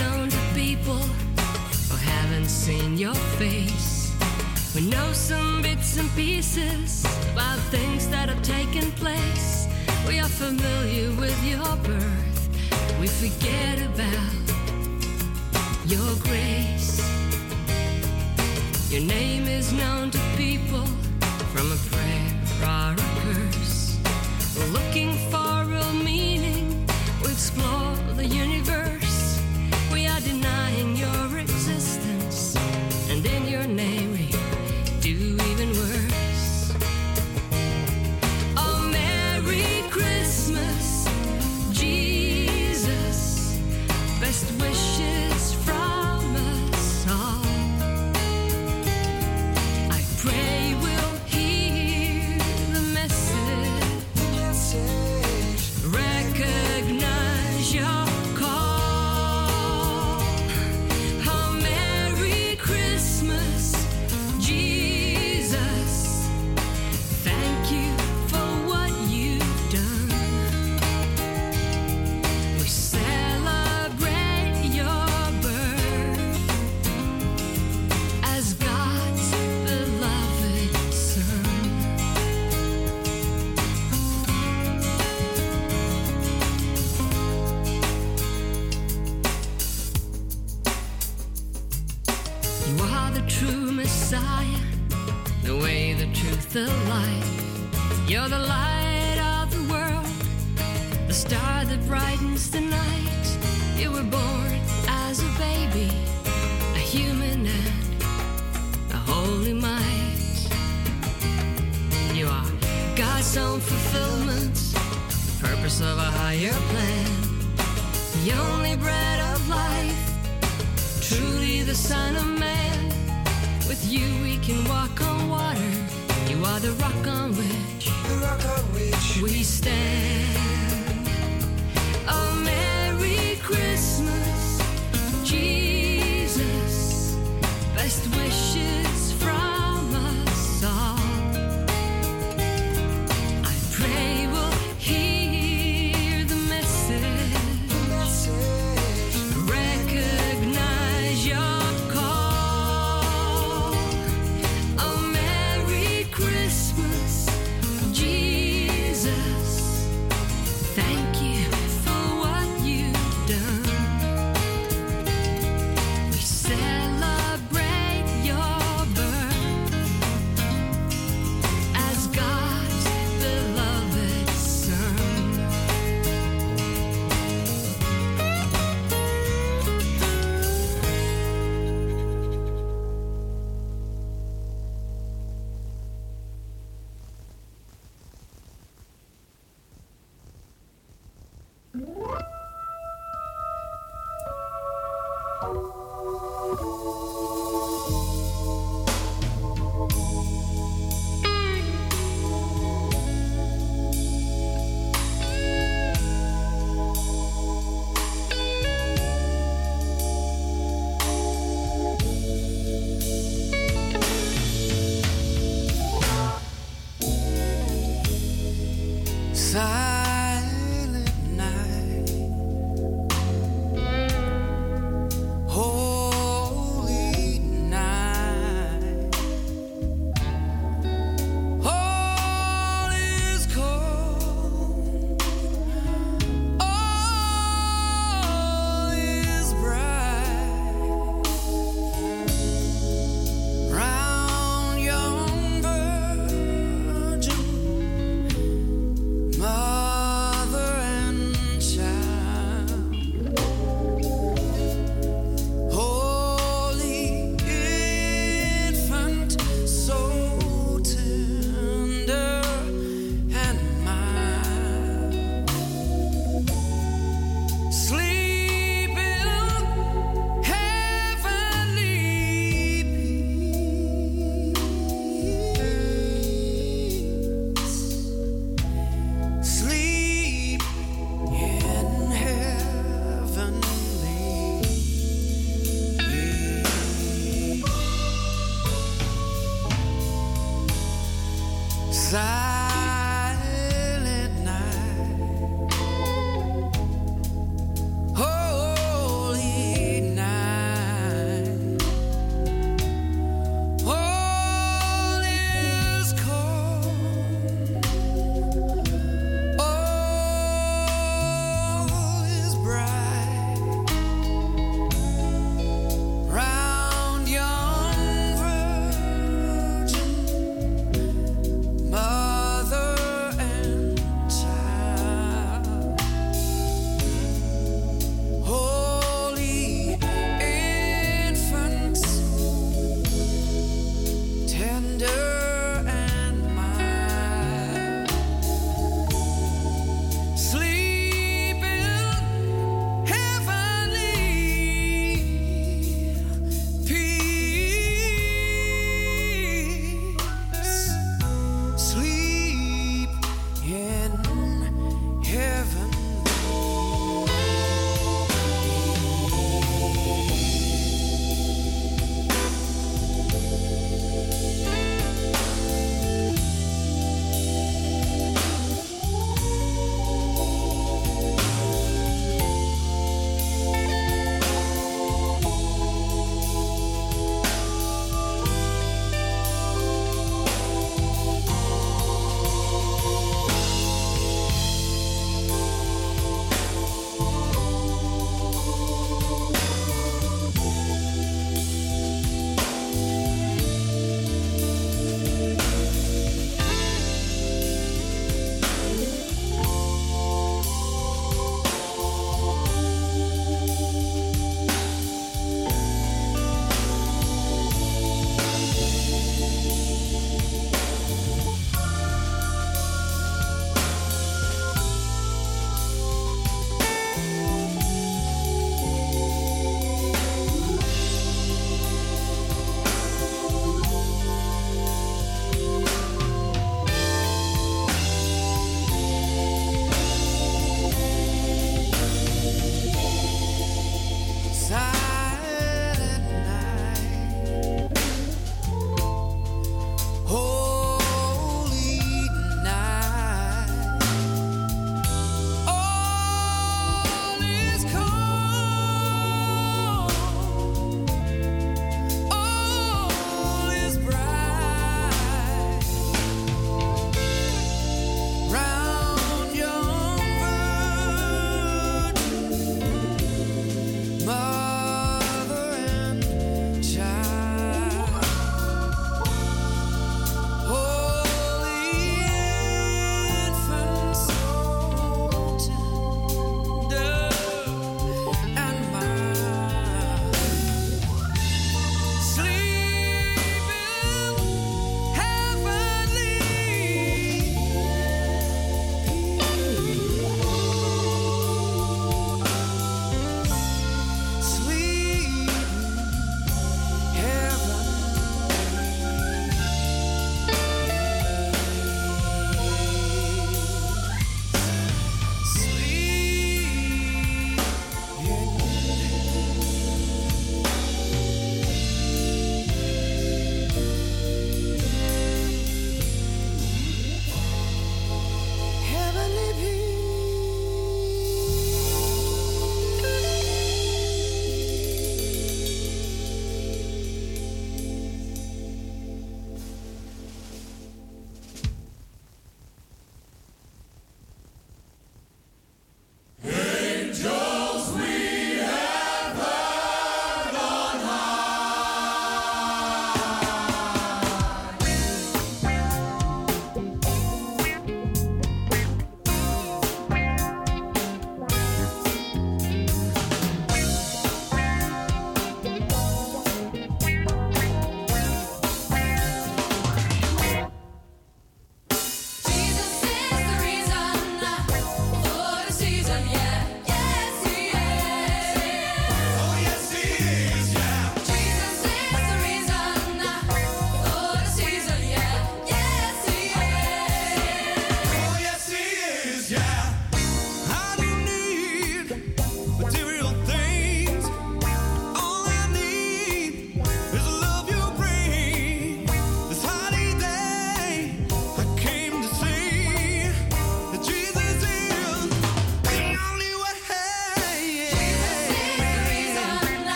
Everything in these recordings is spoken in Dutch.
unknown to people or haven't seen your face. We know some bits and pieces about things that have taken place. We are familiar with your birth. We forget about your grace. Your name is known to people from a prayer or a curse. We're looking for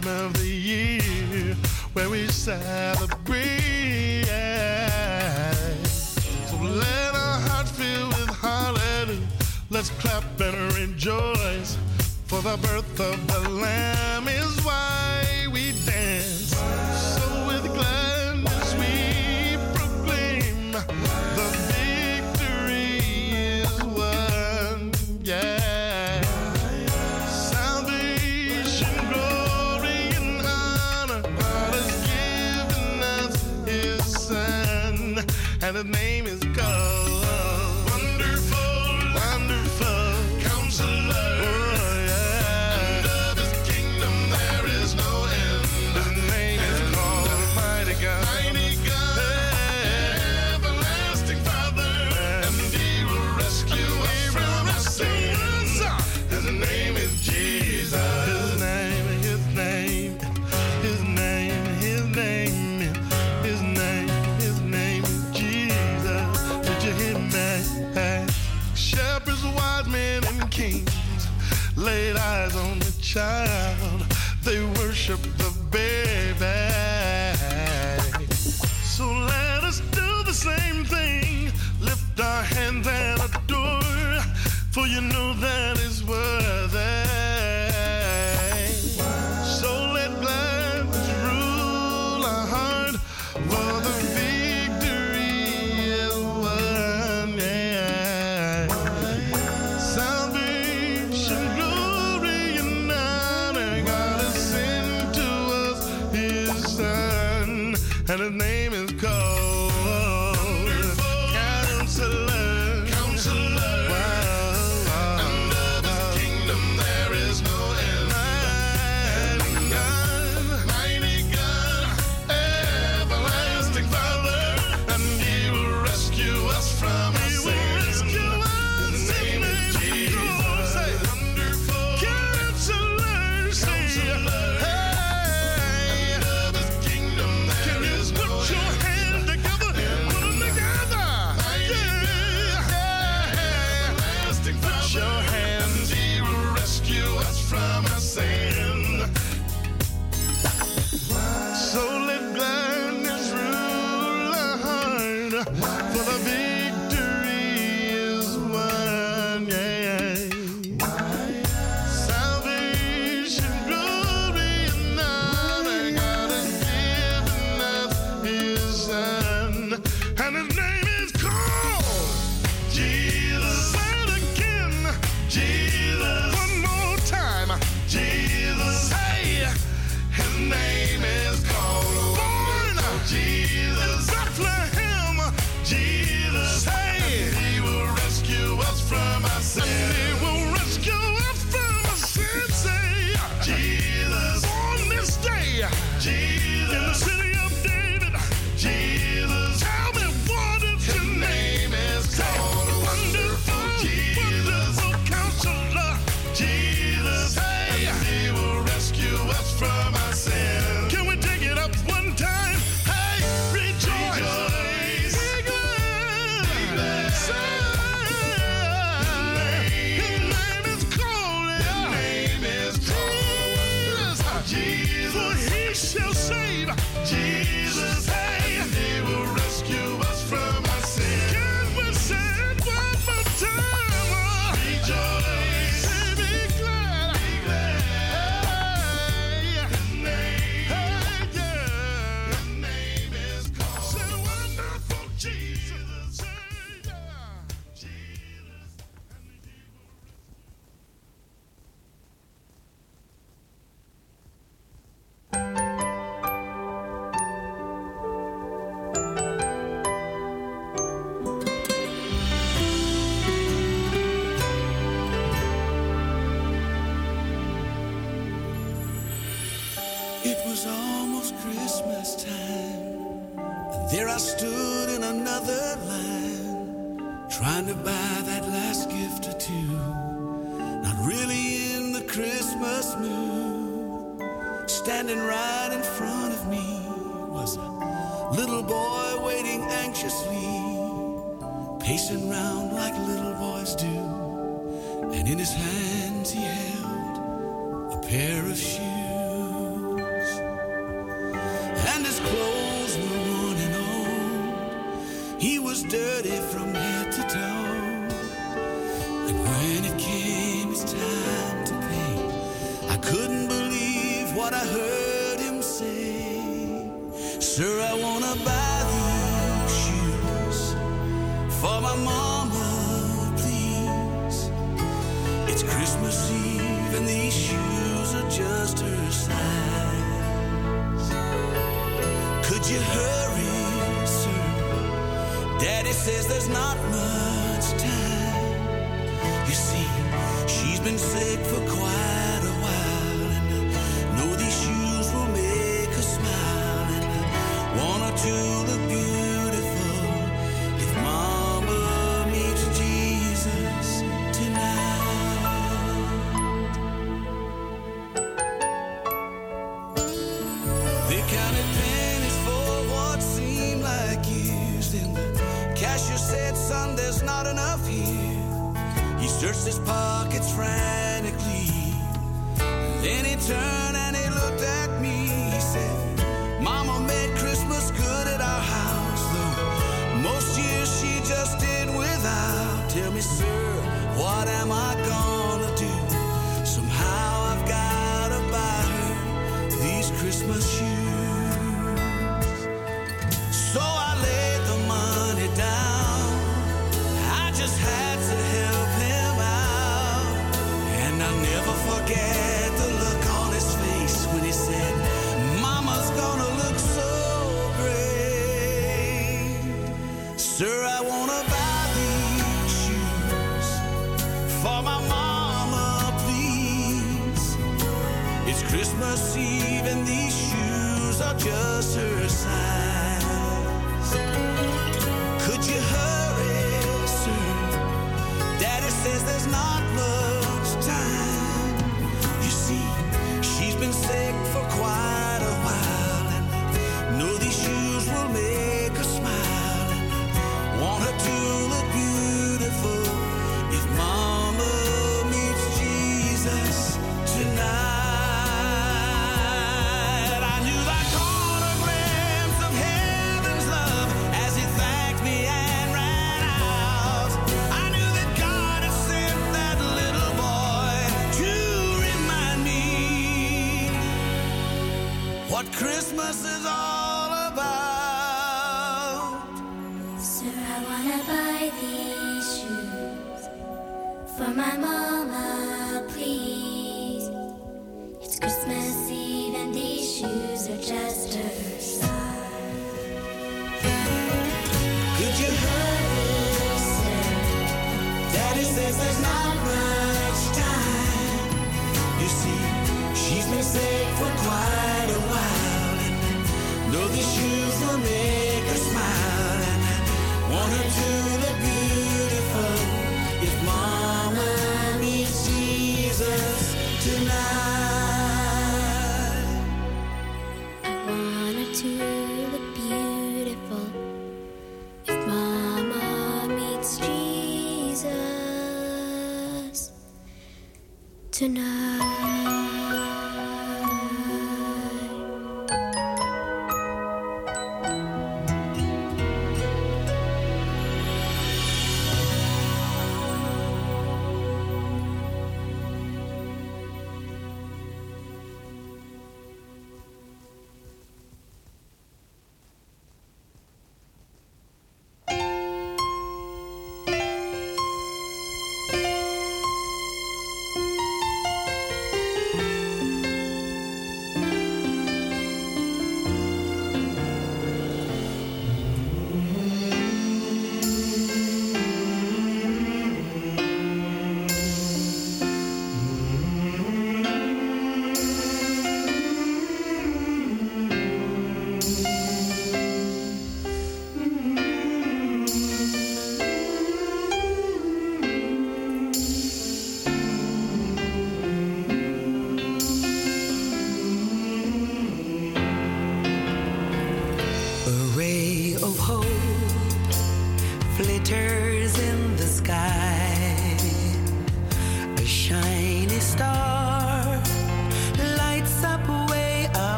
time of the year where we celebrate.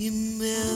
You.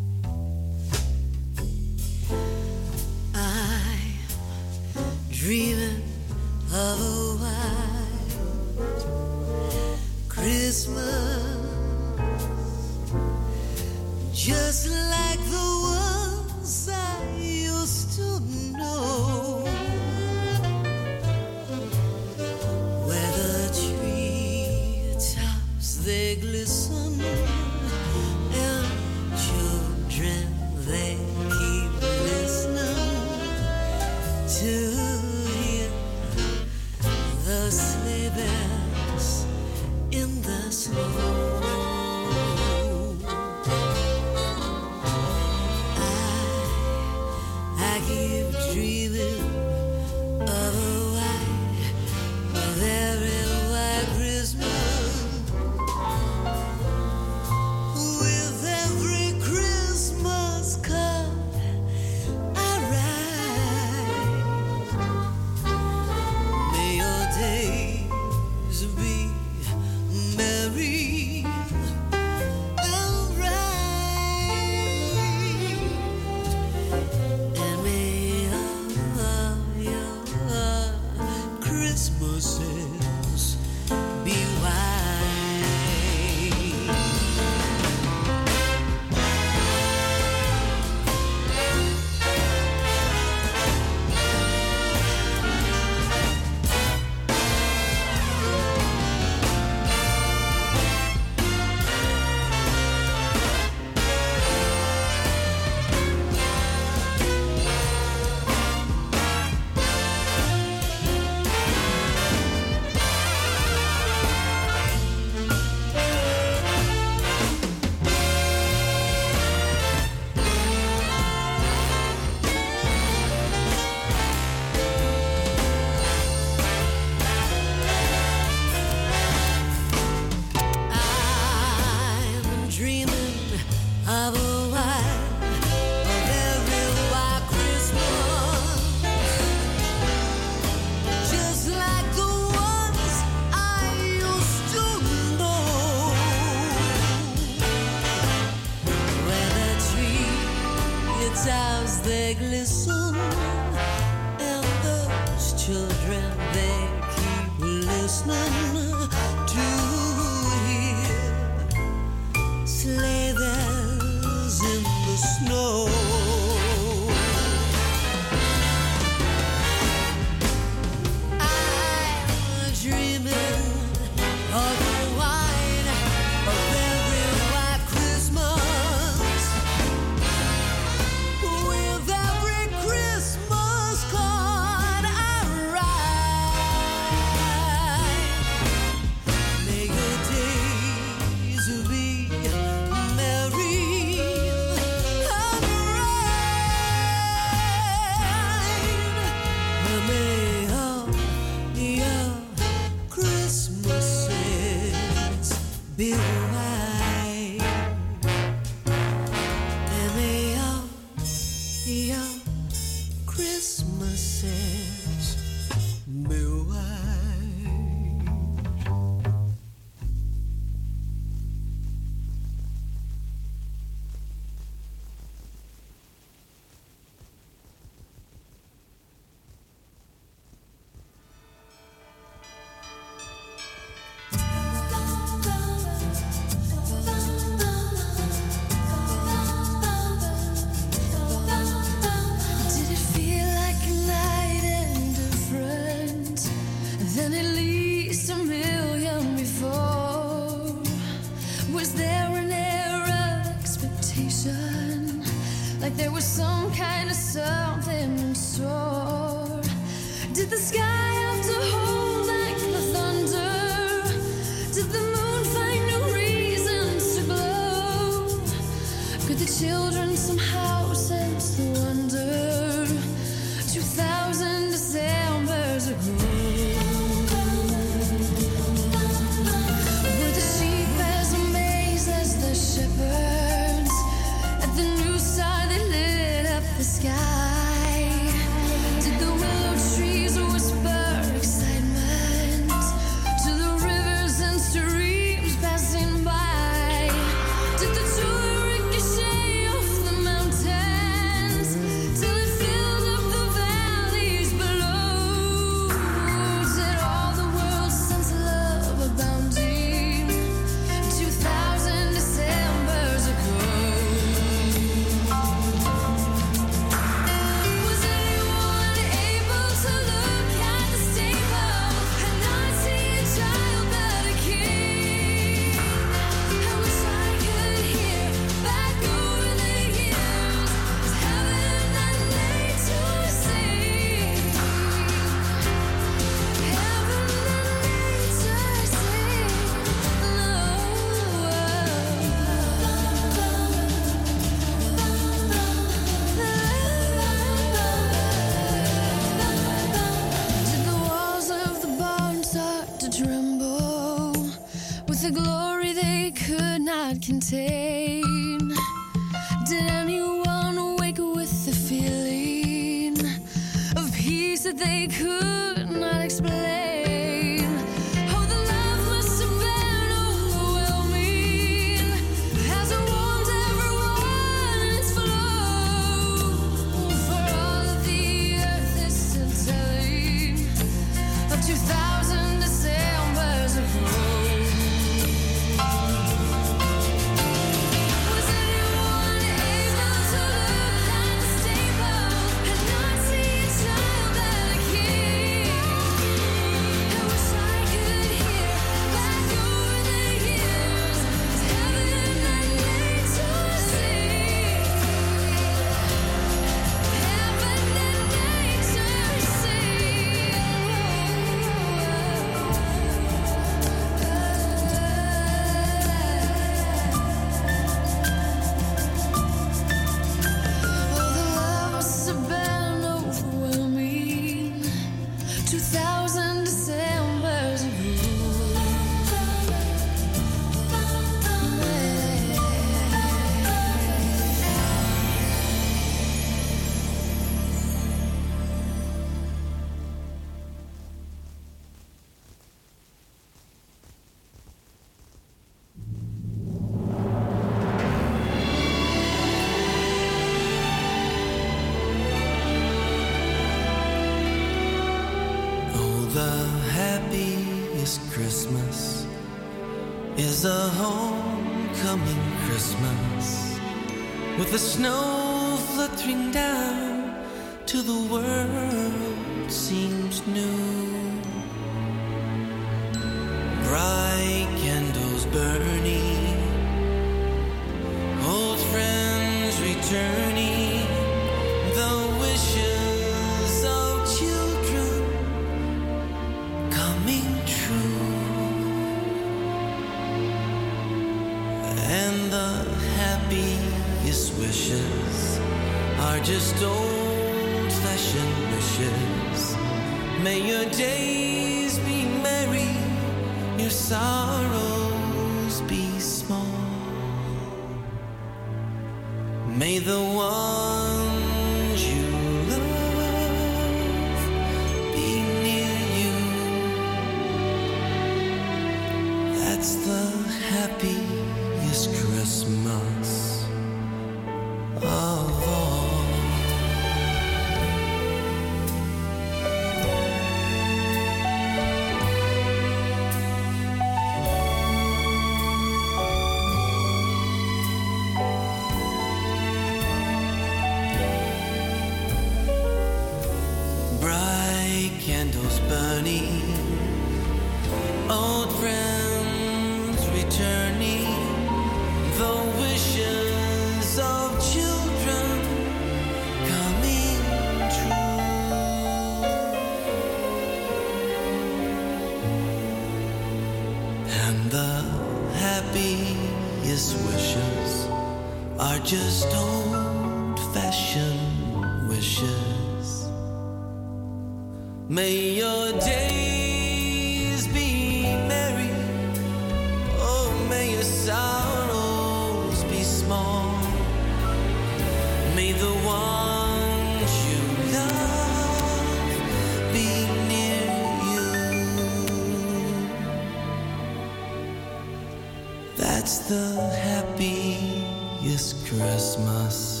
That's the happiest Christmas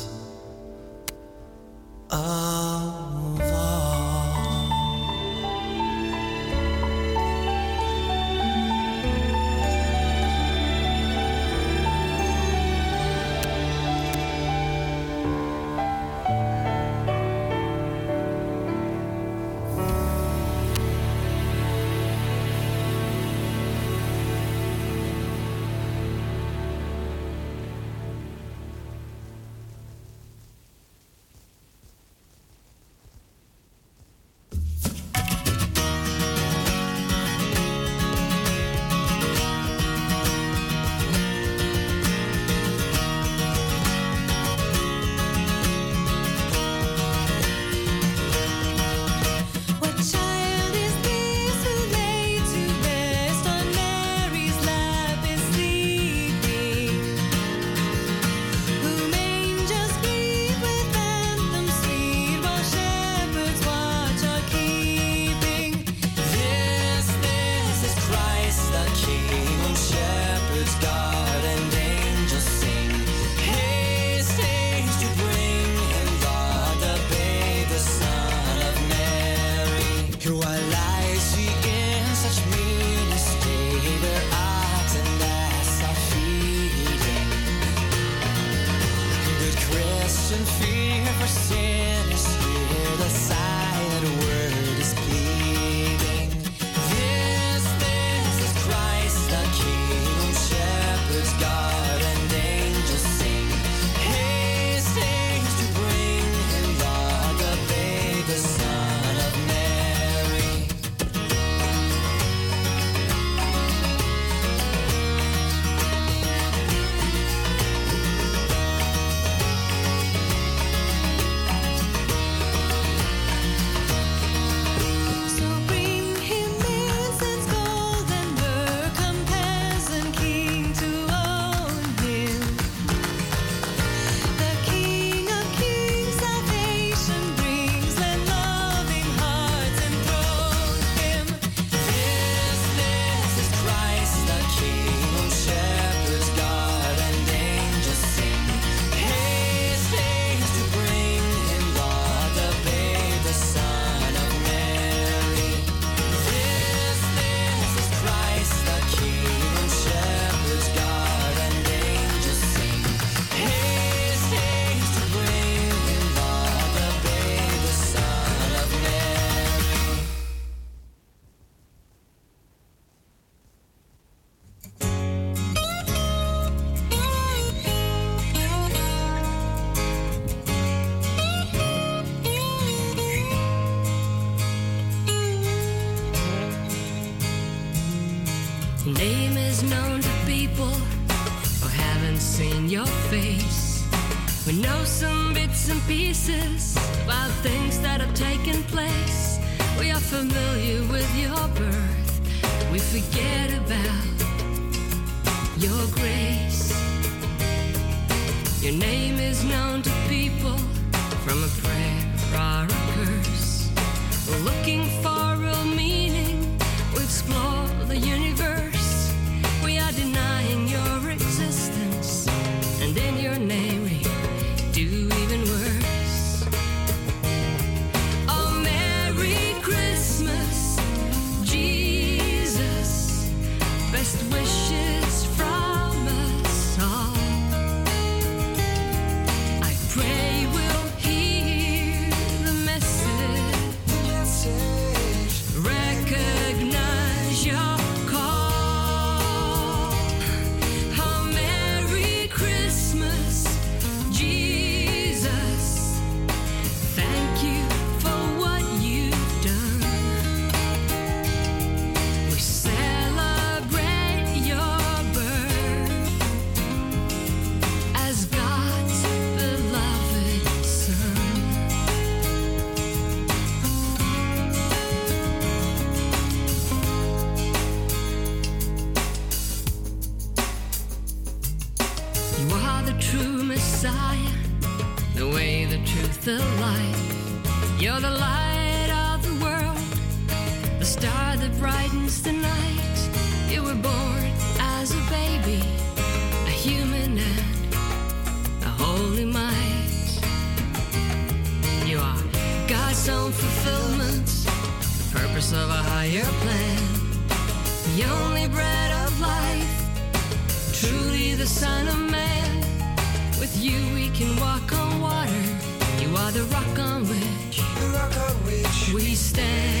the rock on which, rock on which we stand.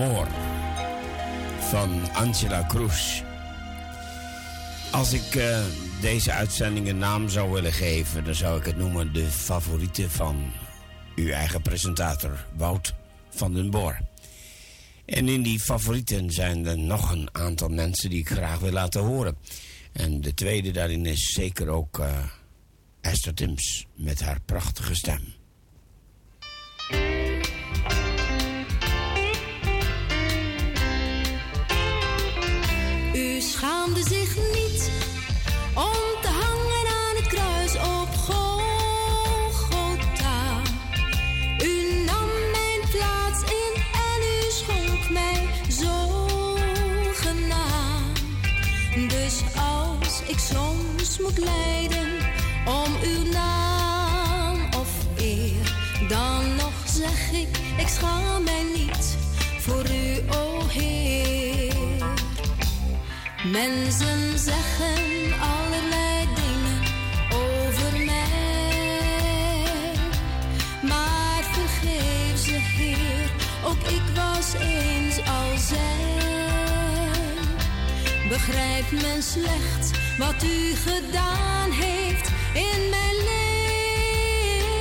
Amor van Angela Cruz. Als ik uh, deze uitzending een naam zou willen geven, dan zou ik het noemen de favoriete van uw eigen presentator, Wout van den Boor. En in die favorieten zijn er nog een aantal mensen die ik graag wil laten horen. En de tweede daarin is zeker ook uh, Esther Tims met haar prachtige stem. Zich niet om te hangen aan het kruis op Golgotha. U nam mijn plaats in en u schonk mij zogenaamd. Dus als ik soms moet lijden om uw naam of eer, dan nog zeg ik, ik schaam mij niet voor u, Mensen zeggen allerlei dingen over mij. Maar vergeef ze, Heer, ook ik was eens al zij. Begrijpt men slecht wat u gedaan heeft in mijn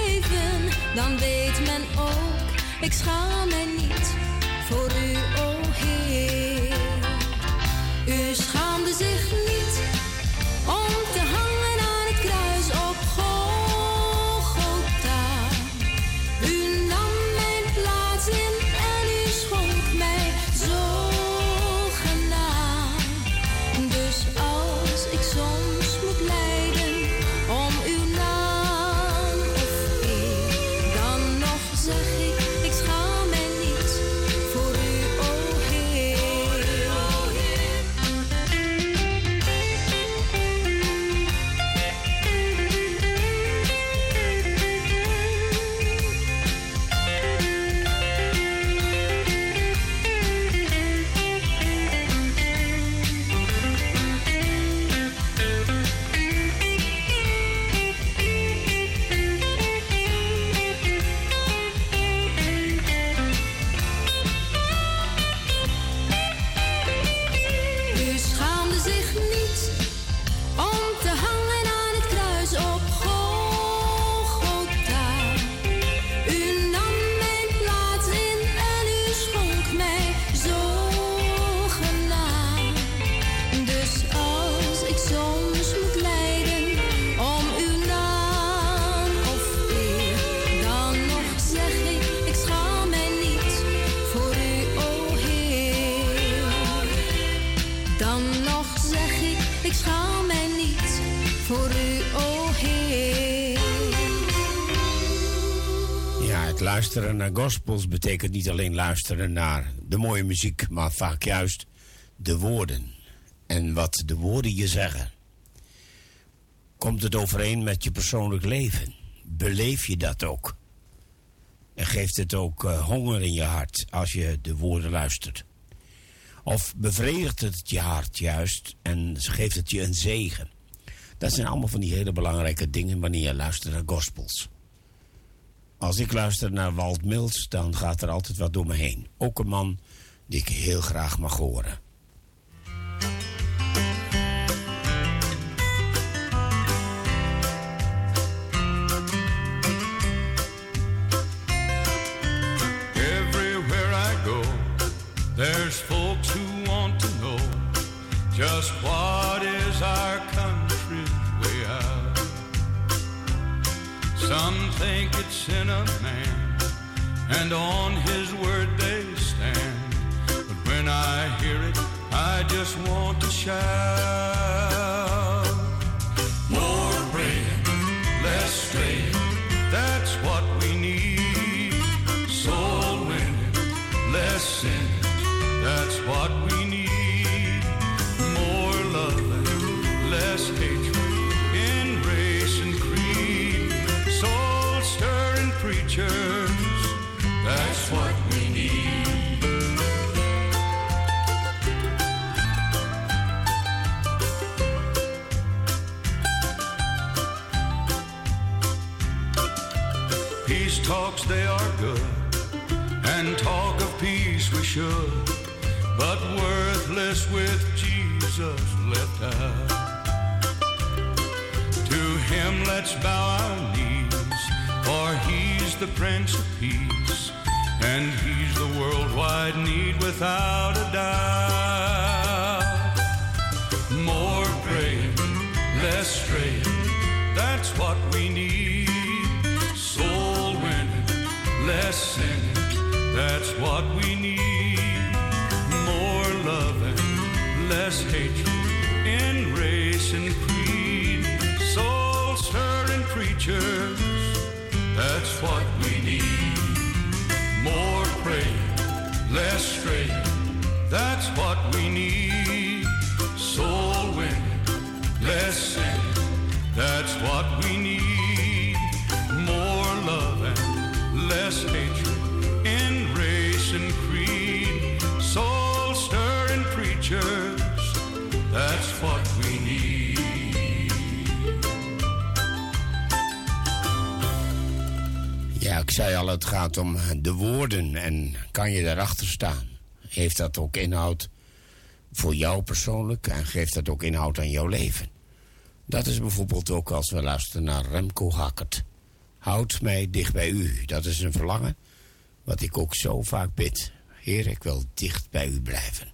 leven, dan weet men ook, ik schaam mij niet voor u, o Heer. U zich niet naar gospels betekent niet alleen luisteren naar de mooie muziek, maar vaak juist de woorden. En wat de woorden je zeggen. Komt het overeen met je persoonlijk leven? Beleef je dat ook? En geeft het ook eh, honger in je hart als je de woorden luistert? Of bevredigt het je hart juist en geeft het je een zegen? Dat zijn allemaal van die hele belangrijke dingen wanneer je luistert naar gospels. Als ik luister naar Walt Mills, dan gaat er altijd wat door me heen. Ook een man die ik heel graag mag horen. Think it's in a man, and on his word they stand. But when I hear it, I just want to shout. They are good, and talk of peace we should, but worthless with Jesus left out. To him let's bow our knees, for he's the Prince of Peace, and he's the worldwide need without a doubt. More praying, less straying, that's what we need. Sinning, that's what we need. More loving, less hatred in race and creed. Soul stirring preachers, that's what we need. More praying, less straying, that's what we need. Soul winning, less sinning, that's what we need. In race and creed. Soul stirring preachers, that's what we need. Ja, ik zei al, het gaat om de woorden en kan je daarachter staan? Heeft dat ook inhoud voor jou persoonlijk en geeft dat ook inhoud aan jouw leven? Dat is bijvoorbeeld ook als we luisteren naar Remco Hackert. Houd mij dicht bij u. Dat is een verlangen wat ik ook zo vaak bid. Heer, ik wil dicht bij u blijven.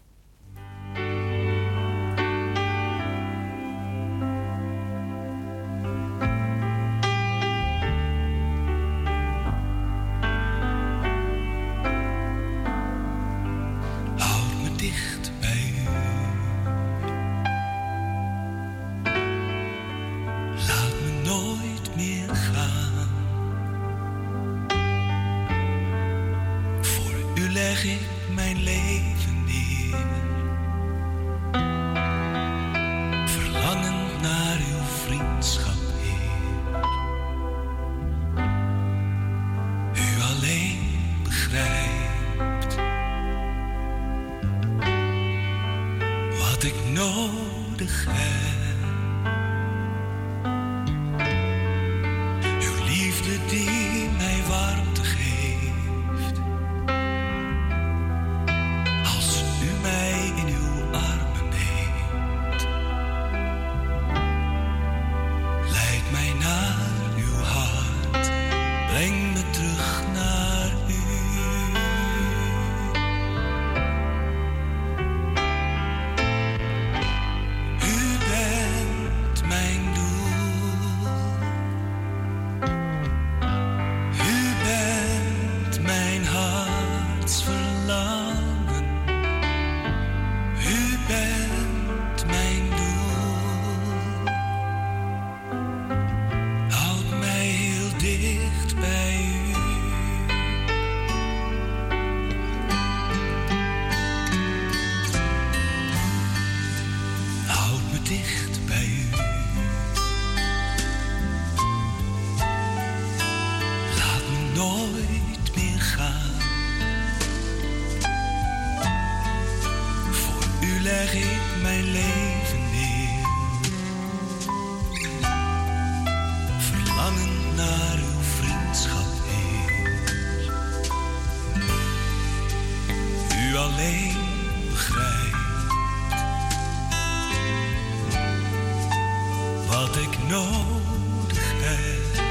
Wat ik nodig heb.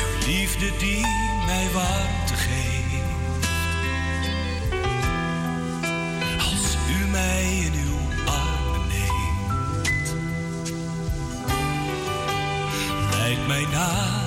Uw liefde die mij warmte geeft. Als u mij in uw armen neemt. Leid mij naar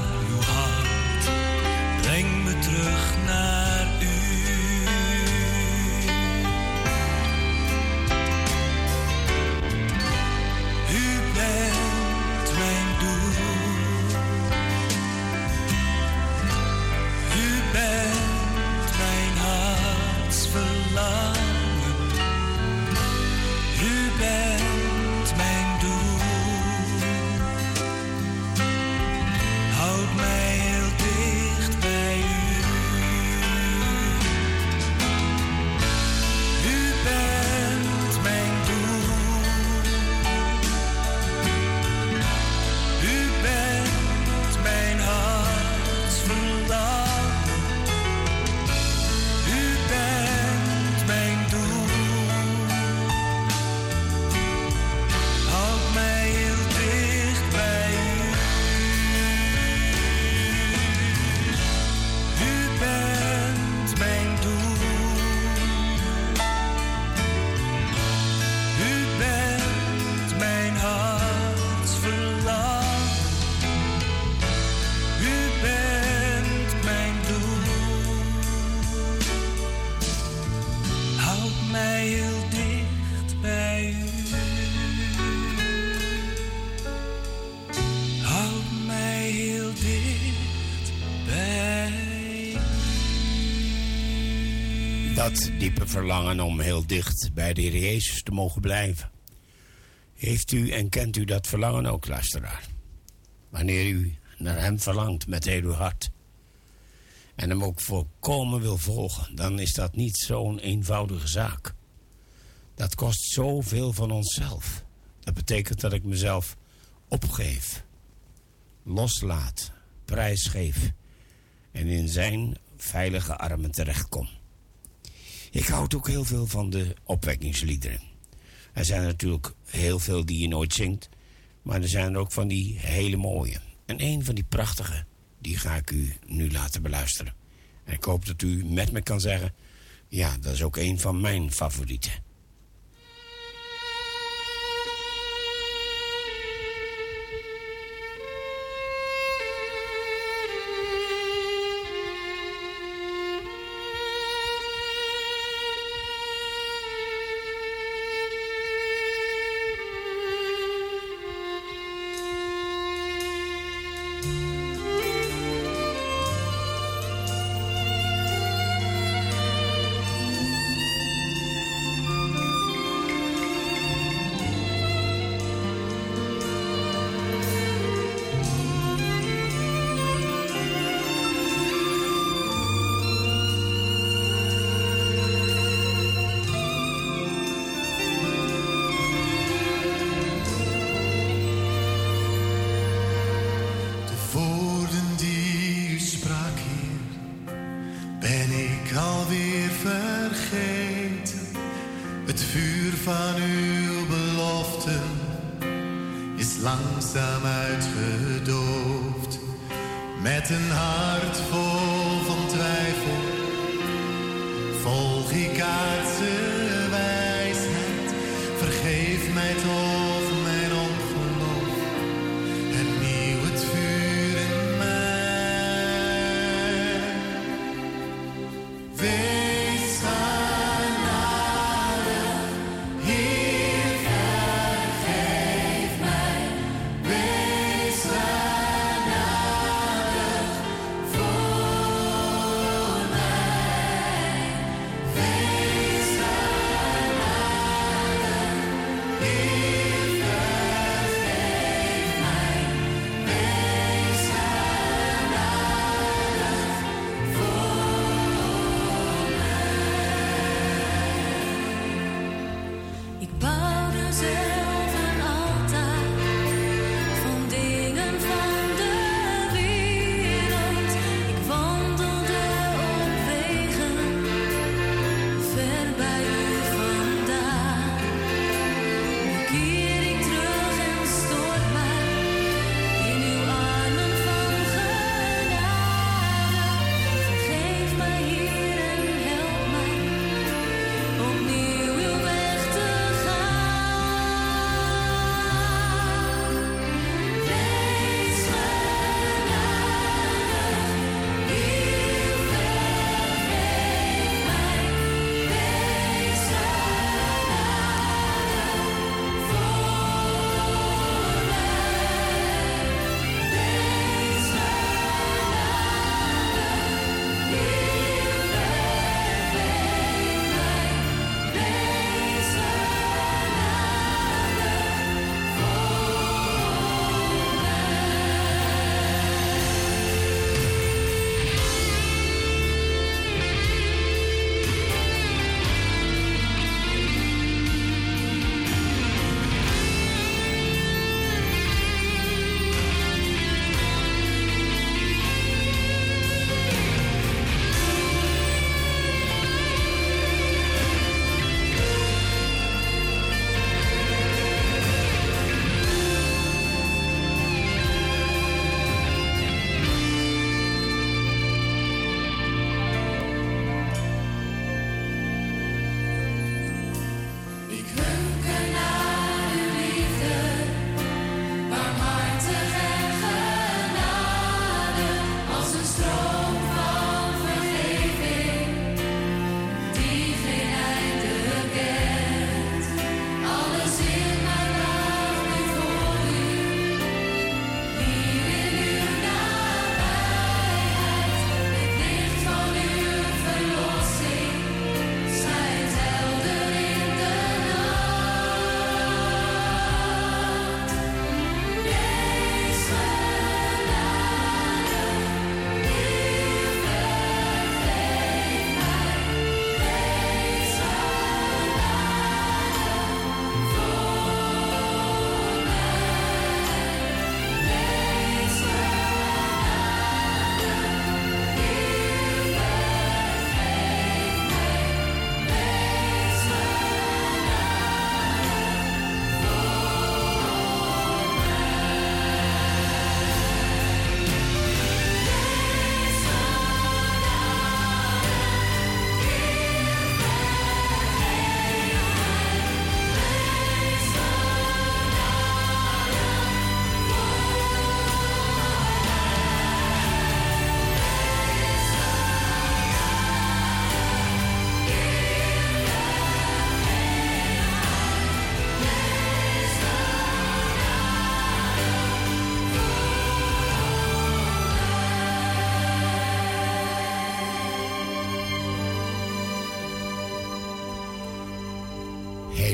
verlangen om heel dicht bij de Heer Jezus te mogen blijven. Heeft u en kent u dat verlangen ook, luisteraar? Wanneer u naar Hem verlangt met heel uw hart. En Hem ook volkomen wil volgen, dan is dat niet zo'n eenvoudige zaak. Dat kost zoveel van onszelf. Dat betekent dat ik mezelf opgeef, loslaat, prijsgeef en in Zijn veilige armen terechtkom. Ik houd ook heel veel van de opwekkingsliederen. Er zijn natuurlijk heel veel die je nooit zingt, maar er zijn er ook van die hele mooie. En een van die prachtige, die ga ik u nu laten beluisteren. En ik hoop dat u met me kan zeggen, ja, dat is ook een van mijn favorieten.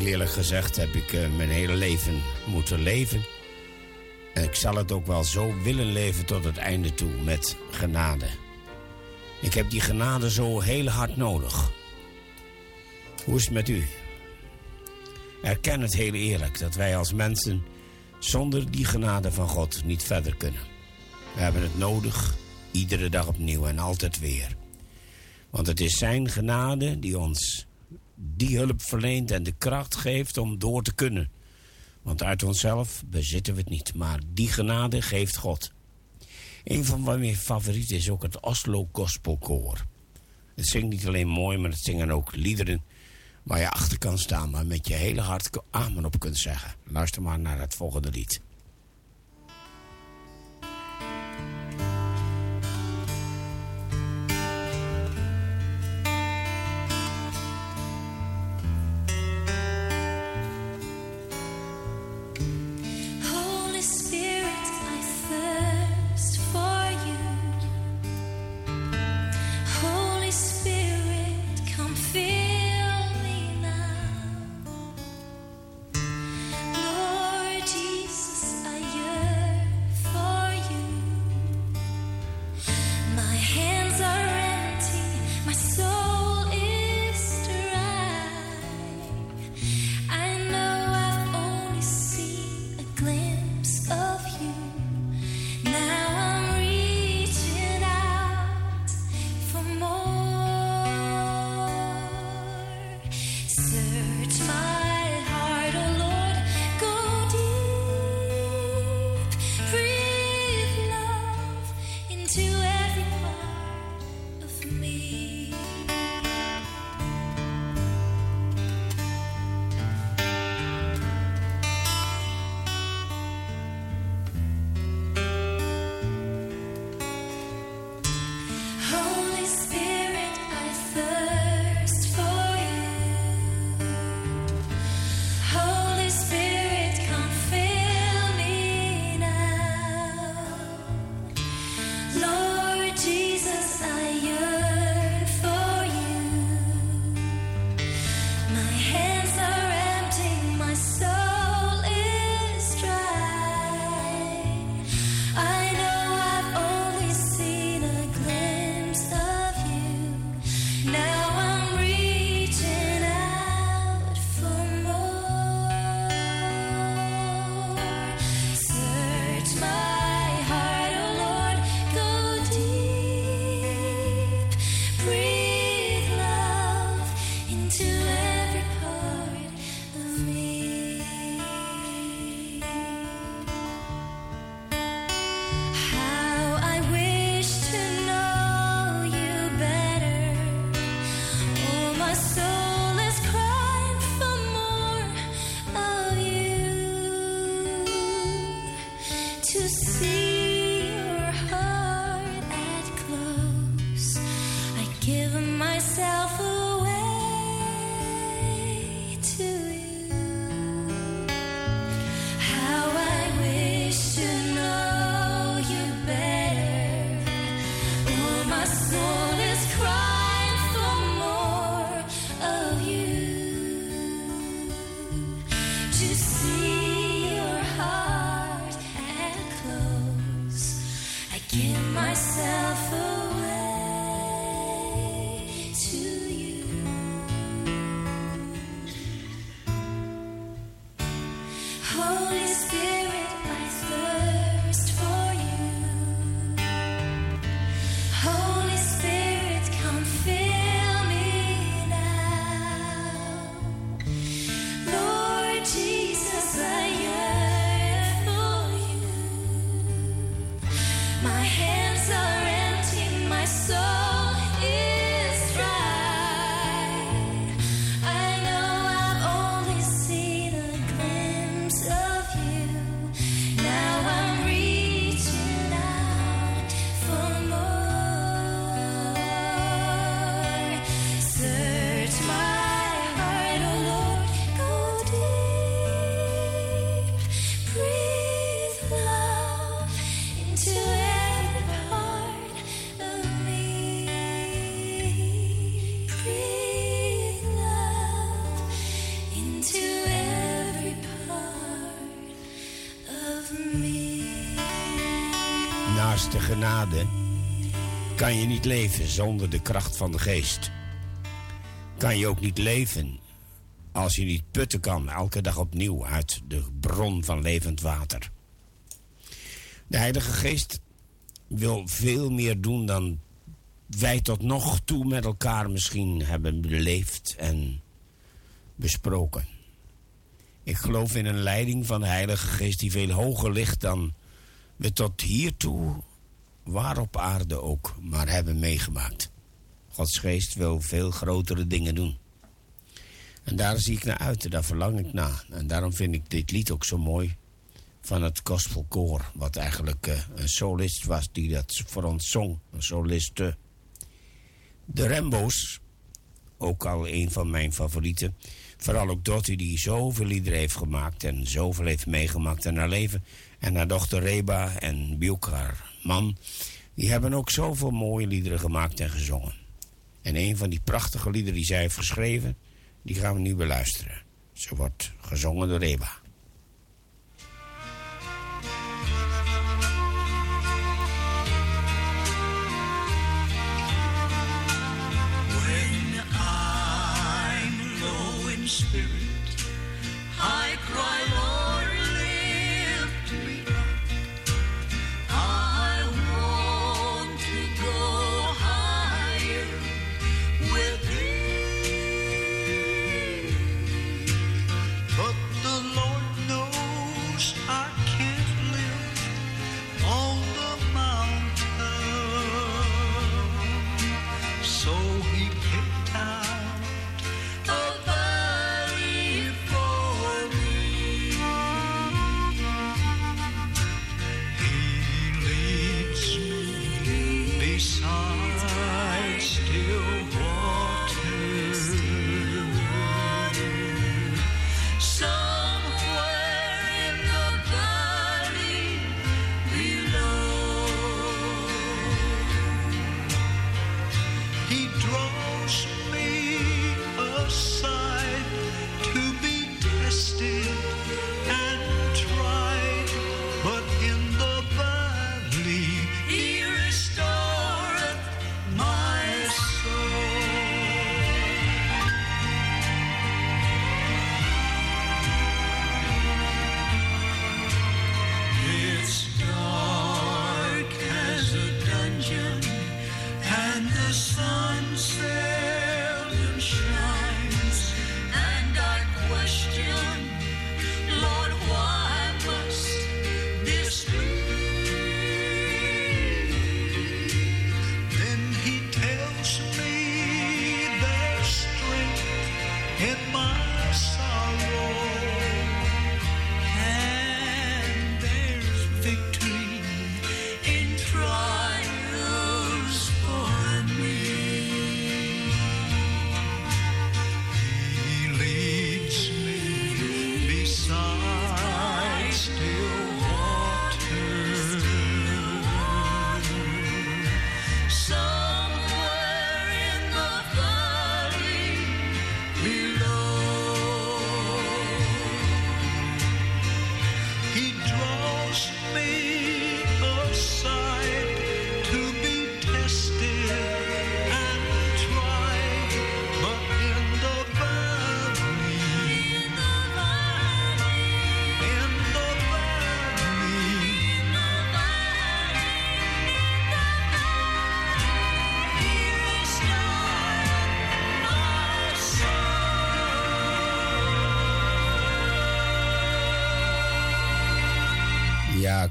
Eerlijk gezegd heb ik eh, mijn hele leven moeten leven. En ik zal het ook wel zo willen leven tot het einde toe met genade. Ik heb die genade zo heel hard nodig. Hoe is het met u? Erken het heel eerlijk dat wij als mensen zonder die genade van God niet verder kunnen. We hebben het nodig, iedere dag opnieuw en altijd weer. Want het is Zijn genade die ons die hulp verleent en de kracht geeft om door te kunnen. Want uit onszelf bezitten we het niet, maar die genade geeft God. Een van mijn favorieten is ook het Oslo Gospel Koor. Het zingt niet alleen mooi, maar het zingen ook liederen waar je achter kan staan, maar met je hele hart amen op kunt zeggen. Luister maar naar het volgende lied. Genade kan je niet leven zonder de kracht van de geest. Kan je ook niet leven als je niet putten kan elke dag opnieuw uit de bron van levend water. De Heilige Geest wil veel meer doen dan wij tot nog toe met elkaar misschien hebben beleefd en besproken. Ik geloof in een leiding van de Heilige Geest die veel hoger ligt dan we tot hiertoe, waar op aarde ook, maar hebben meegemaakt. Gods Geest wil veel grotere dingen doen. En daar zie ik naar uit daar verlang ik naar. En daarom vind ik dit lied ook zo mooi van het gospelkoor. Wat eigenlijk eh, een solist was die dat voor ons zong. Een soliste. De Rambo's, ook al een van mijn favorieten. Vooral ook Dottie die zoveel liederen heeft gemaakt en zoveel heeft meegemaakt in haar leven. En haar dochter Reba en Biuk, haar man. Die hebben ook zoveel mooie liederen gemaakt en gezongen. En een van die prachtige liederen die zij heeft geschreven, die gaan we nu beluisteren. Ze wordt gezongen door Reba.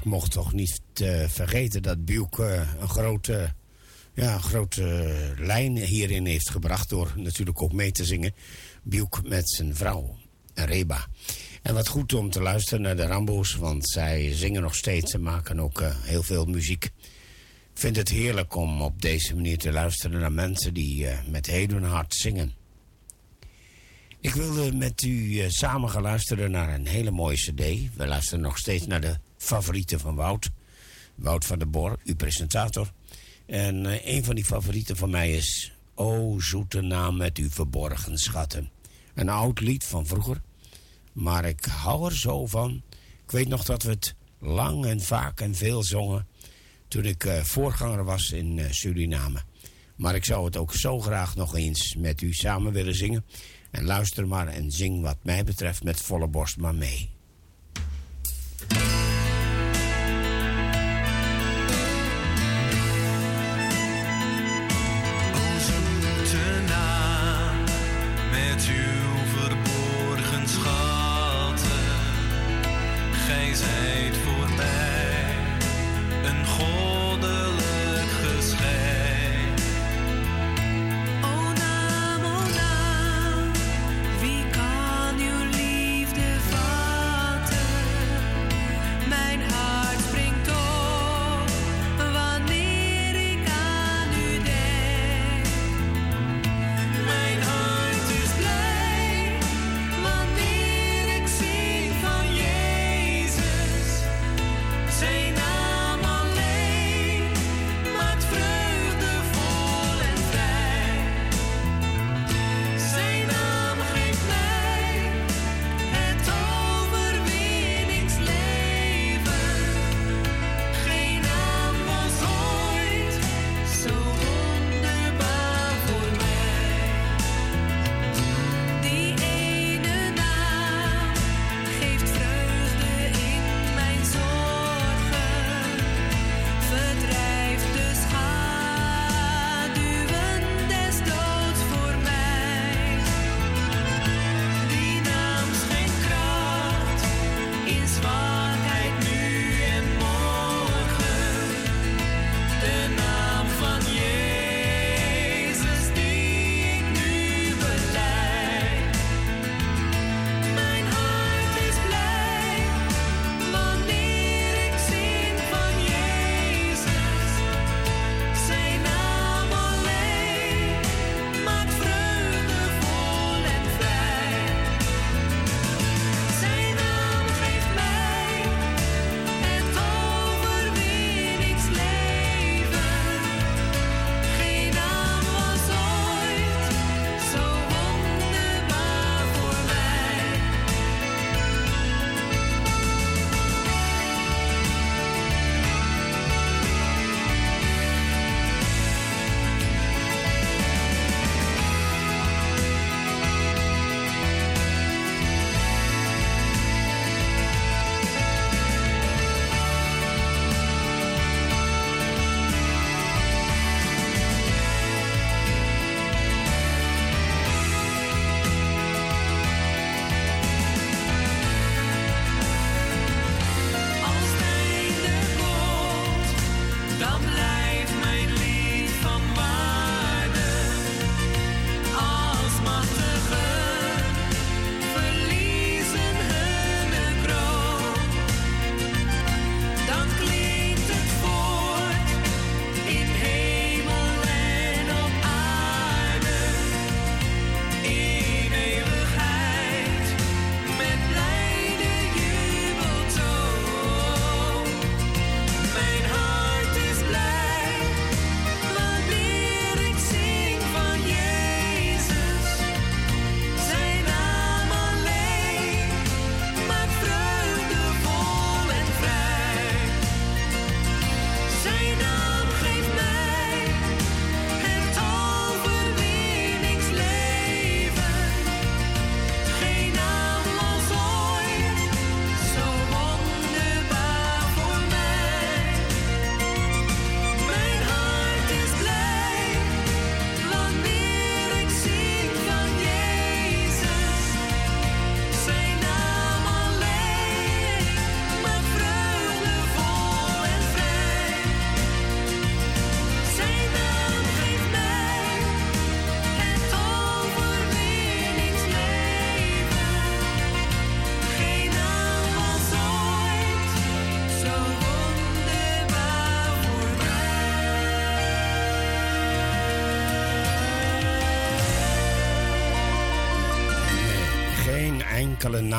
Mocht toch niet eh, vergeten dat Buuk eh, een grote, ja, grote lijn hierin heeft gebracht. Door natuurlijk ook mee te zingen. Buuk met zijn vrouw, Reba. En wat goed om te luisteren naar de Rambo's, want zij zingen nog steeds en maken ook eh, heel veel muziek. Ik vind het heerlijk om op deze manier te luisteren naar mensen die eh, met heel hart zingen. Ik wilde met u samen gaan luisteren naar een hele mooie cd. We luisteren nog steeds naar de favorieten van Wout. Wout van der Bor, uw presentator. En eh, een van die favorieten van mij is... O zoete naam met uw verborgen schatten. Een oud lied van vroeger. Maar ik hou er zo van. Ik weet nog dat we het lang en vaak en veel zongen. toen ik eh, voorganger was in eh, Suriname. Maar ik zou het ook zo graag nog eens met u samen willen zingen. En luister maar en zing wat mij betreft met volle borst maar mee.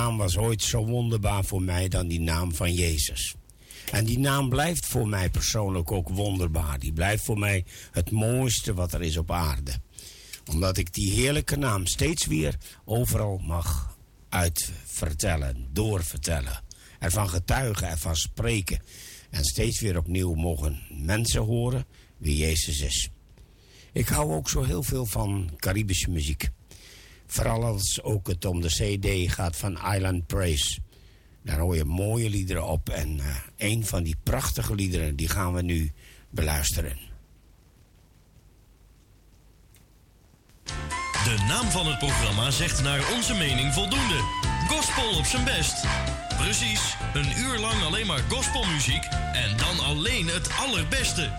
naam was ooit zo wonderbaar voor mij dan die naam van Jezus. En die naam blijft voor mij persoonlijk ook wonderbaar. Die blijft voor mij het mooiste wat er is op aarde. Omdat ik die heerlijke naam steeds weer overal mag uitvertellen, doorvertellen. Ervan getuigen, ervan spreken. En steeds weer opnieuw mogen mensen horen wie Jezus is. Ik hou ook zo heel veel van Caribische muziek. Vooral als ook het om de CD gaat van Island Praise. Daar hoor je mooie liederen op. En uh, een van die prachtige liederen, die gaan we nu beluisteren. De naam van het programma zegt naar onze mening voldoende. Gospel op zijn best. Precies, een uur lang alleen maar gospelmuziek en dan alleen het allerbeste.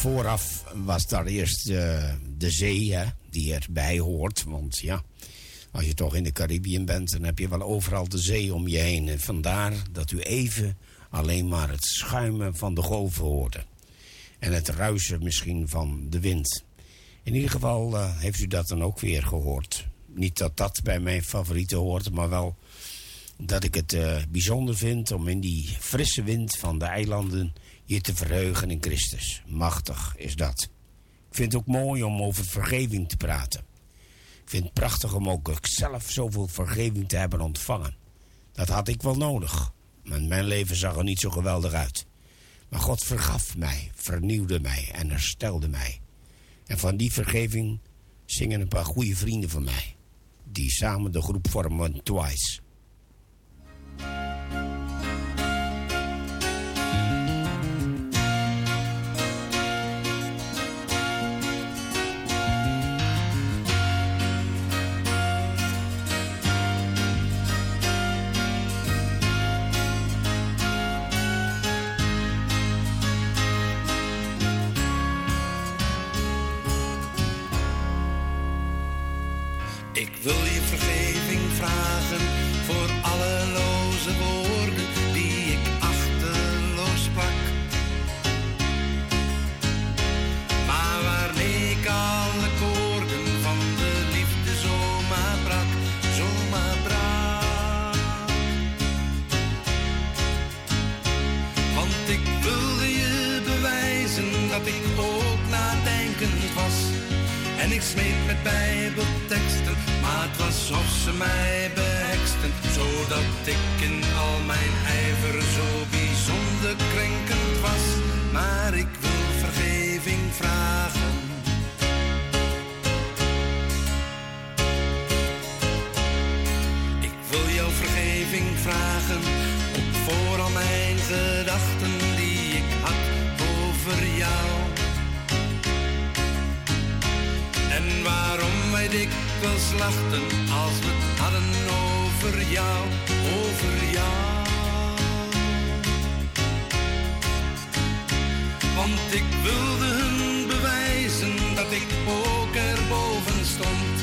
vooraf was daar eerst de, de zee hè, die erbij hoort. Want ja, als je toch in de Caribbean bent, dan heb je wel overal de zee om je heen. En vandaar dat u even alleen maar het schuimen van de golven hoorde. En het ruisen misschien van de wind. In ieder geval eh, heeft u dat dan ook weer gehoord. Niet dat dat bij mijn favorieten hoort, maar wel dat ik het eh, bijzonder vind om in die frisse wind van de eilanden je te verheugen in Christus. Machtig is dat. Ik vind het ook mooi om over vergeving te praten. Ik vind het prachtig om ook zelf zoveel vergeving te hebben ontvangen. Dat had ik wel nodig. Maar mijn leven zag er niet zo geweldig uit. Maar God vergaf mij, vernieuwde mij en herstelde mij. En van die vergeving zingen een paar goede vrienden van mij. Die samen de groep vormen Twice. Ik smeet met bijbelteksten, maar het was of ze mij beheksten. Zodat ik in al mijn ijver zo bijzonder krenkend was. Maar ik wil vergeving vragen. Ik wil jouw vergeving vragen, ook voor al mijn gedachten die ik had over jou. Waarom wij dikwijls lachten als we het hadden over jou, over jou. Want ik wilde hun bewijzen dat ik ook erboven stond.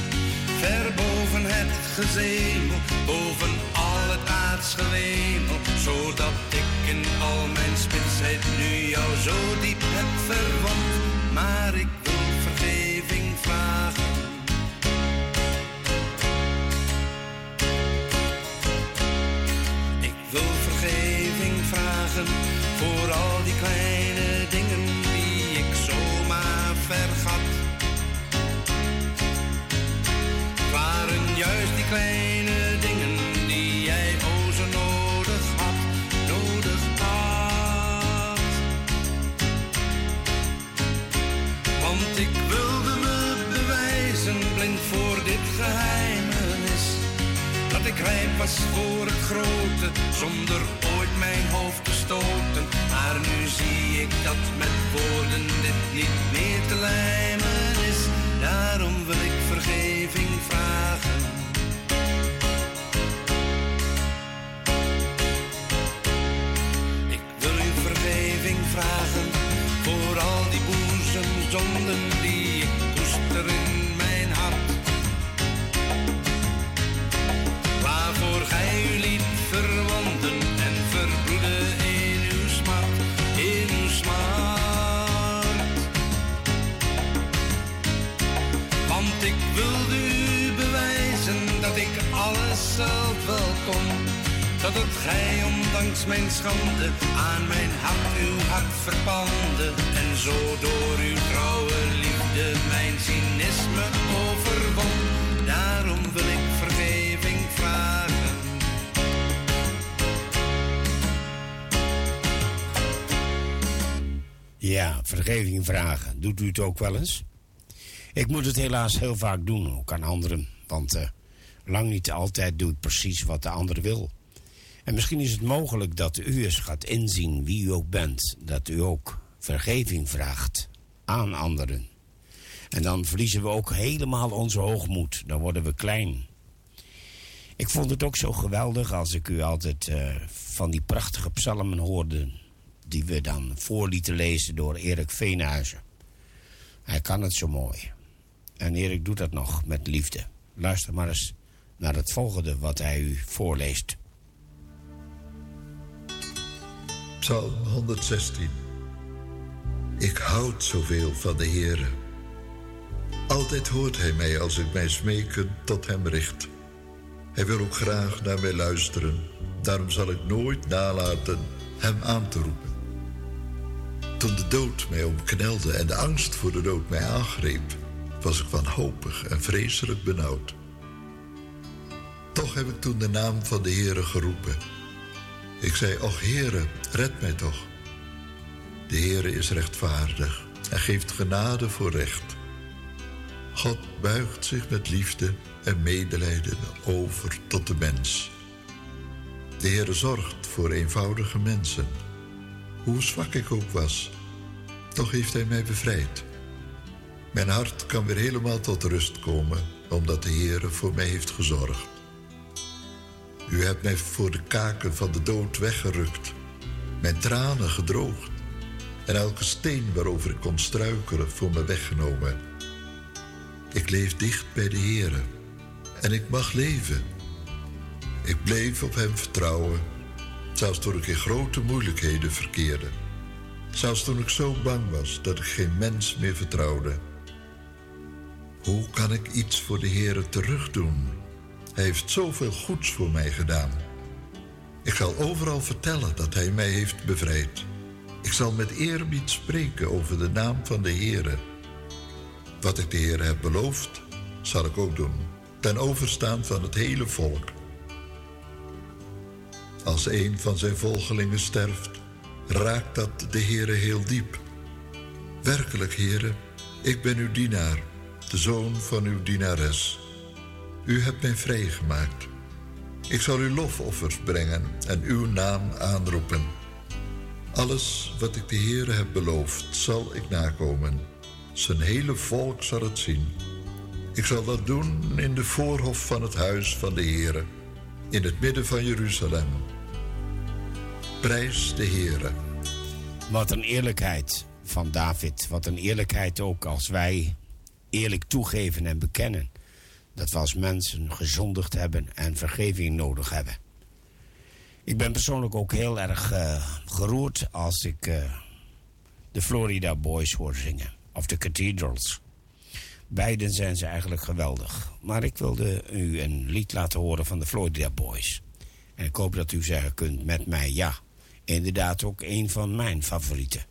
Ver boven het gezemel, boven al het aardsgewemel. Zodat ik in al mijn spitsheid nu jou zo diep heb verwond. Maar ik wil vragen. Ik wil vergeving vragen voor al die kleine dingen die ik zomaar vergat. Waren juist die kleine was voor het grote, zonder ooit mijn hoofd te stoten. Maar nu zie ik dat met woorden dit niet meer te lijmen is. Daarom wil ik vergeving vragen. Ik wil u vergeving vragen voor al die boezemzonden kon. Dat het gij, ondanks mijn schande, aan mijn hart uw hart verpande. En zo door uw trouwe liefde mijn cynisme overwon. Daarom wil ik vergeving vragen. Ja, vergeving vragen. Doet u het ook wel eens? Ik moet het helaas heel vaak doen, ook aan anderen. Want eh, lang niet altijd doe ik precies wat de ander wil. En misschien is het mogelijk dat u eens gaat inzien wie u ook bent. Dat u ook vergeving vraagt aan anderen. En dan verliezen we ook helemaal onze hoogmoed. Dan worden we klein. Ik vond het ook zo geweldig als ik u altijd eh, van die prachtige psalmen hoorde. Die we dan voor lieten lezen door Erik Veenhuizen. Hij kan het zo mooi. En Erik doet dat nog met liefde. Luister maar eens naar het volgende wat hij u voorleest. Psalm 116. Ik houd zoveel van de Heere. Altijd hoort Hij mij als ik mij smeken tot Hem richt. Hij wil ook graag naar mij luisteren. Daarom zal ik nooit nalaten Hem aan te roepen. Toen de dood mij omknelde en de angst voor de dood mij aangreep, was ik wanhopig en vreselijk benauwd. Toch heb ik toen de naam van de Heere geroepen. Ik zei, och Heere, red mij toch. De Heere is rechtvaardig en geeft genade voor recht. God buigt zich met liefde en medelijden over tot de mens. De Heere zorgt voor eenvoudige mensen. Hoe zwak ik ook was, toch heeft Hij mij bevrijd. Mijn hart kan weer helemaal tot rust komen, omdat de Heere voor mij heeft gezorgd. U hebt mij voor de kaken van de dood weggerukt, mijn tranen gedroogd en elke steen waarover ik kon struikelen voor me weggenomen. Ik leef dicht bij de Heere en ik mag leven. Ik bleef op Hem vertrouwen, zelfs toen ik in grote moeilijkheden verkeerde. Zelfs toen ik zo bang was dat ik geen mens meer vertrouwde. Hoe kan ik iets voor de Heere terugdoen? Hij heeft zoveel goeds voor mij gedaan. Ik zal overal vertellen dat Hij mij heeft bevrijd. Ik zal met eerbied spreken over de naam van de Heere. Wat ik de Heere heb beloofd, zal ik ook doen, ten overstaan van het hele volk. Als een van zijn volgelingen sterft, raakt dat de Heere heel diep. Werkelijk, Heere, ik ben uw dienaar, de zoon van uw dienares. U hebt mij vrijgemaakt. Ik zal u lofoffers brengen en uw naam aanroepen. Alles wat ik de Heere heb beloofd, zal ik nakomen. Zijn hele volk zal het zien. Ik zal dat doen in de voorhof van het huis van de Heere, in het midden van Jeruzalem. Prijs de Heere. Wat een eerlijkheid van David. Wat een eerlijkheid ook als wij eerlijk toegeven en bekennen dat we als mensen gezondigd hebben en vergeving nodig hebben. Ik ben persoonlijk ook heel erg eh, geroerd als ik eh, de Florida Boys hoor zingen. Of de Cathedrals. Beiden zijn ze eigenlijk geweldig. Maar ik wilde u een lied laten horen van de Florida Boys. En ik hoop dat u zeggen kunt met mij ja. Inderdaad ook een van mijn favorieten.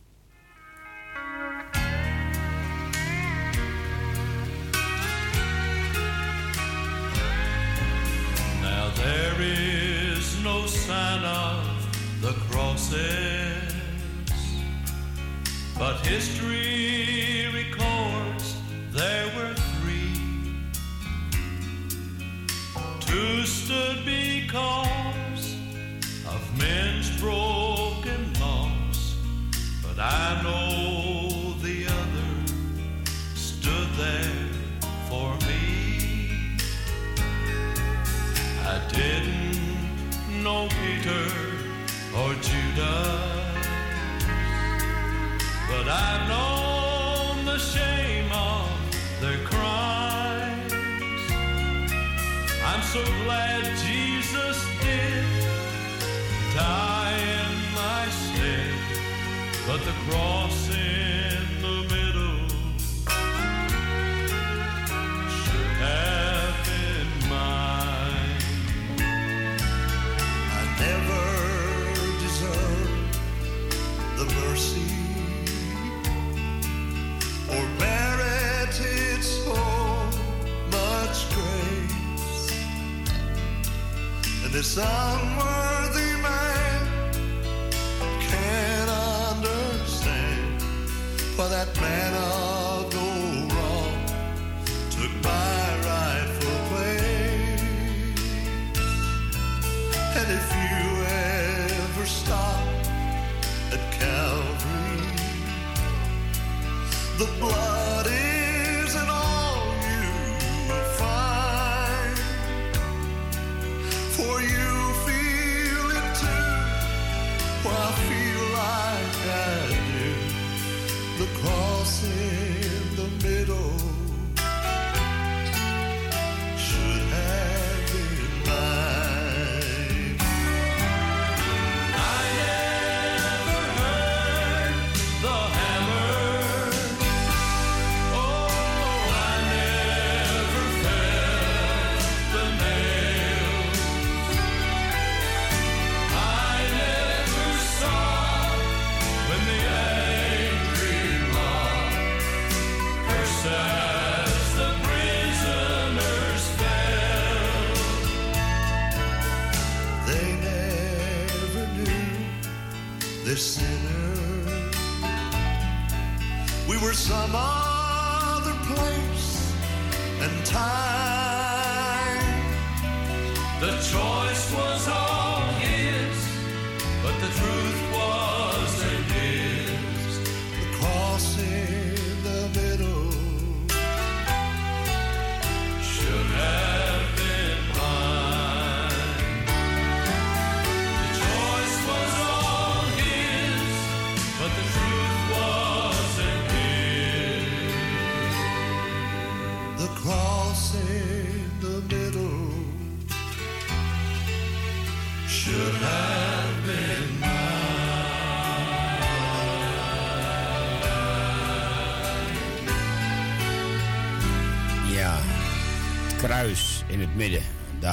There is no sign of the crosses, but history records there were three. Two stood because of men's broken laws, but I know I didn't know Peter or Judas, but I've known the shame of their crimes. I'm so glad Jesus did die in my stead, but the cross this unworthy man can't understand why that man I'll go wrong took my rightful place. And if you ever stop at Calvary, the blood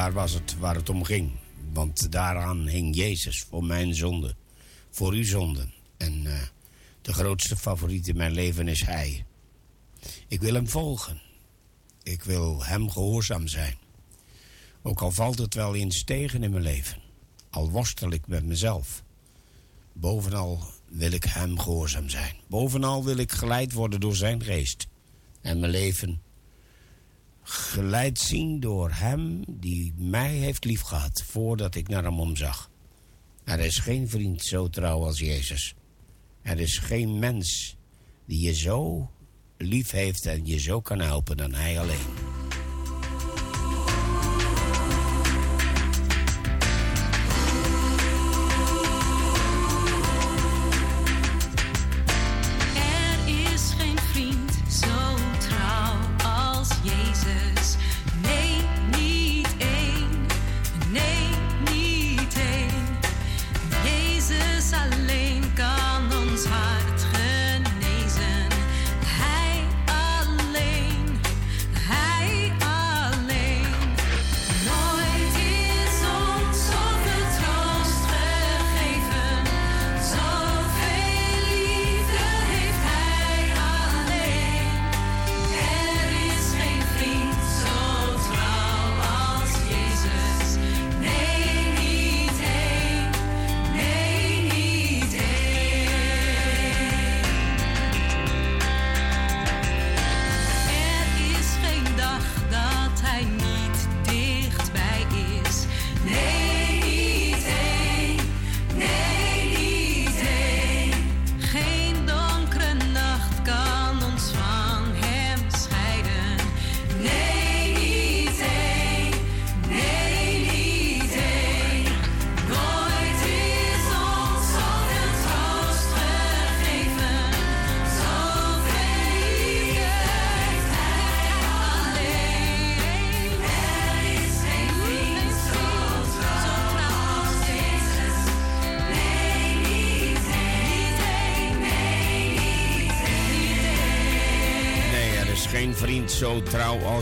Daar was het waar het om ging. Want daaraan hing Jezus voor mijn zonde. Voor uw zonde. En eh, de grootste favoriet in mijn leven is Hij. Ik wil Hem volgen. Ik wil Hem gehoorzaam zijn. Ook al valt het wel eens tegen in mijn leven. Al worstel ik met mezelf. Bovenal wil ik Hem gehoorzaam zijn. Bovenal wil ik geleid worden door Zijn geest. En mijn leven geleid zien door Hem die mij heeft liefgehad voordat ik naar Hem omzag. Er is geen vriend zo trouw als Jezus. Er is geen mens die je zo lief heeft en je zo kan helpen dan Hij alleen.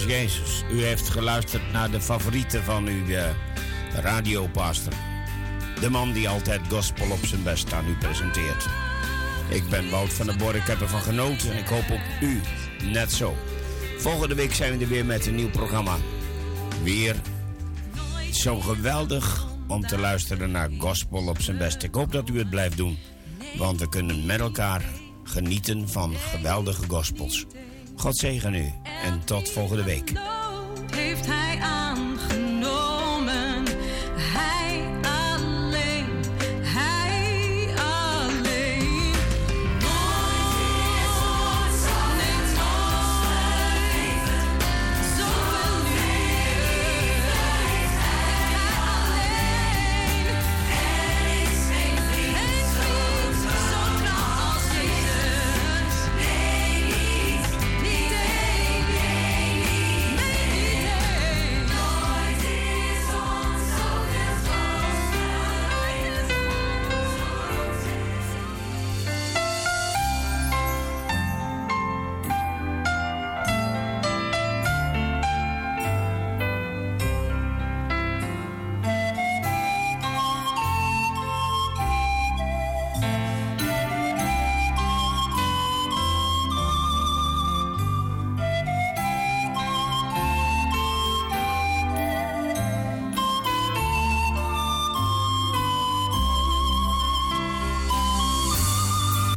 Jezus. U heeft geluisterd naar de favorieten van uw uh, radiopastor. De man die altijd gospel op zijn best aan u presenteert. Ik ben Wout van der Bork, ik heb ervan genoten en ik hoop ook u net zo. Volgende week zijn we er weer met een nieuw programma. Weer zo geweldig om te luisteren naar gospel op zijn best. Ik hoop dat u het blijft doen, want we kunnen met elkaar genieten van geweldige gospels. God zegen u en tot volgende week. heeft hij.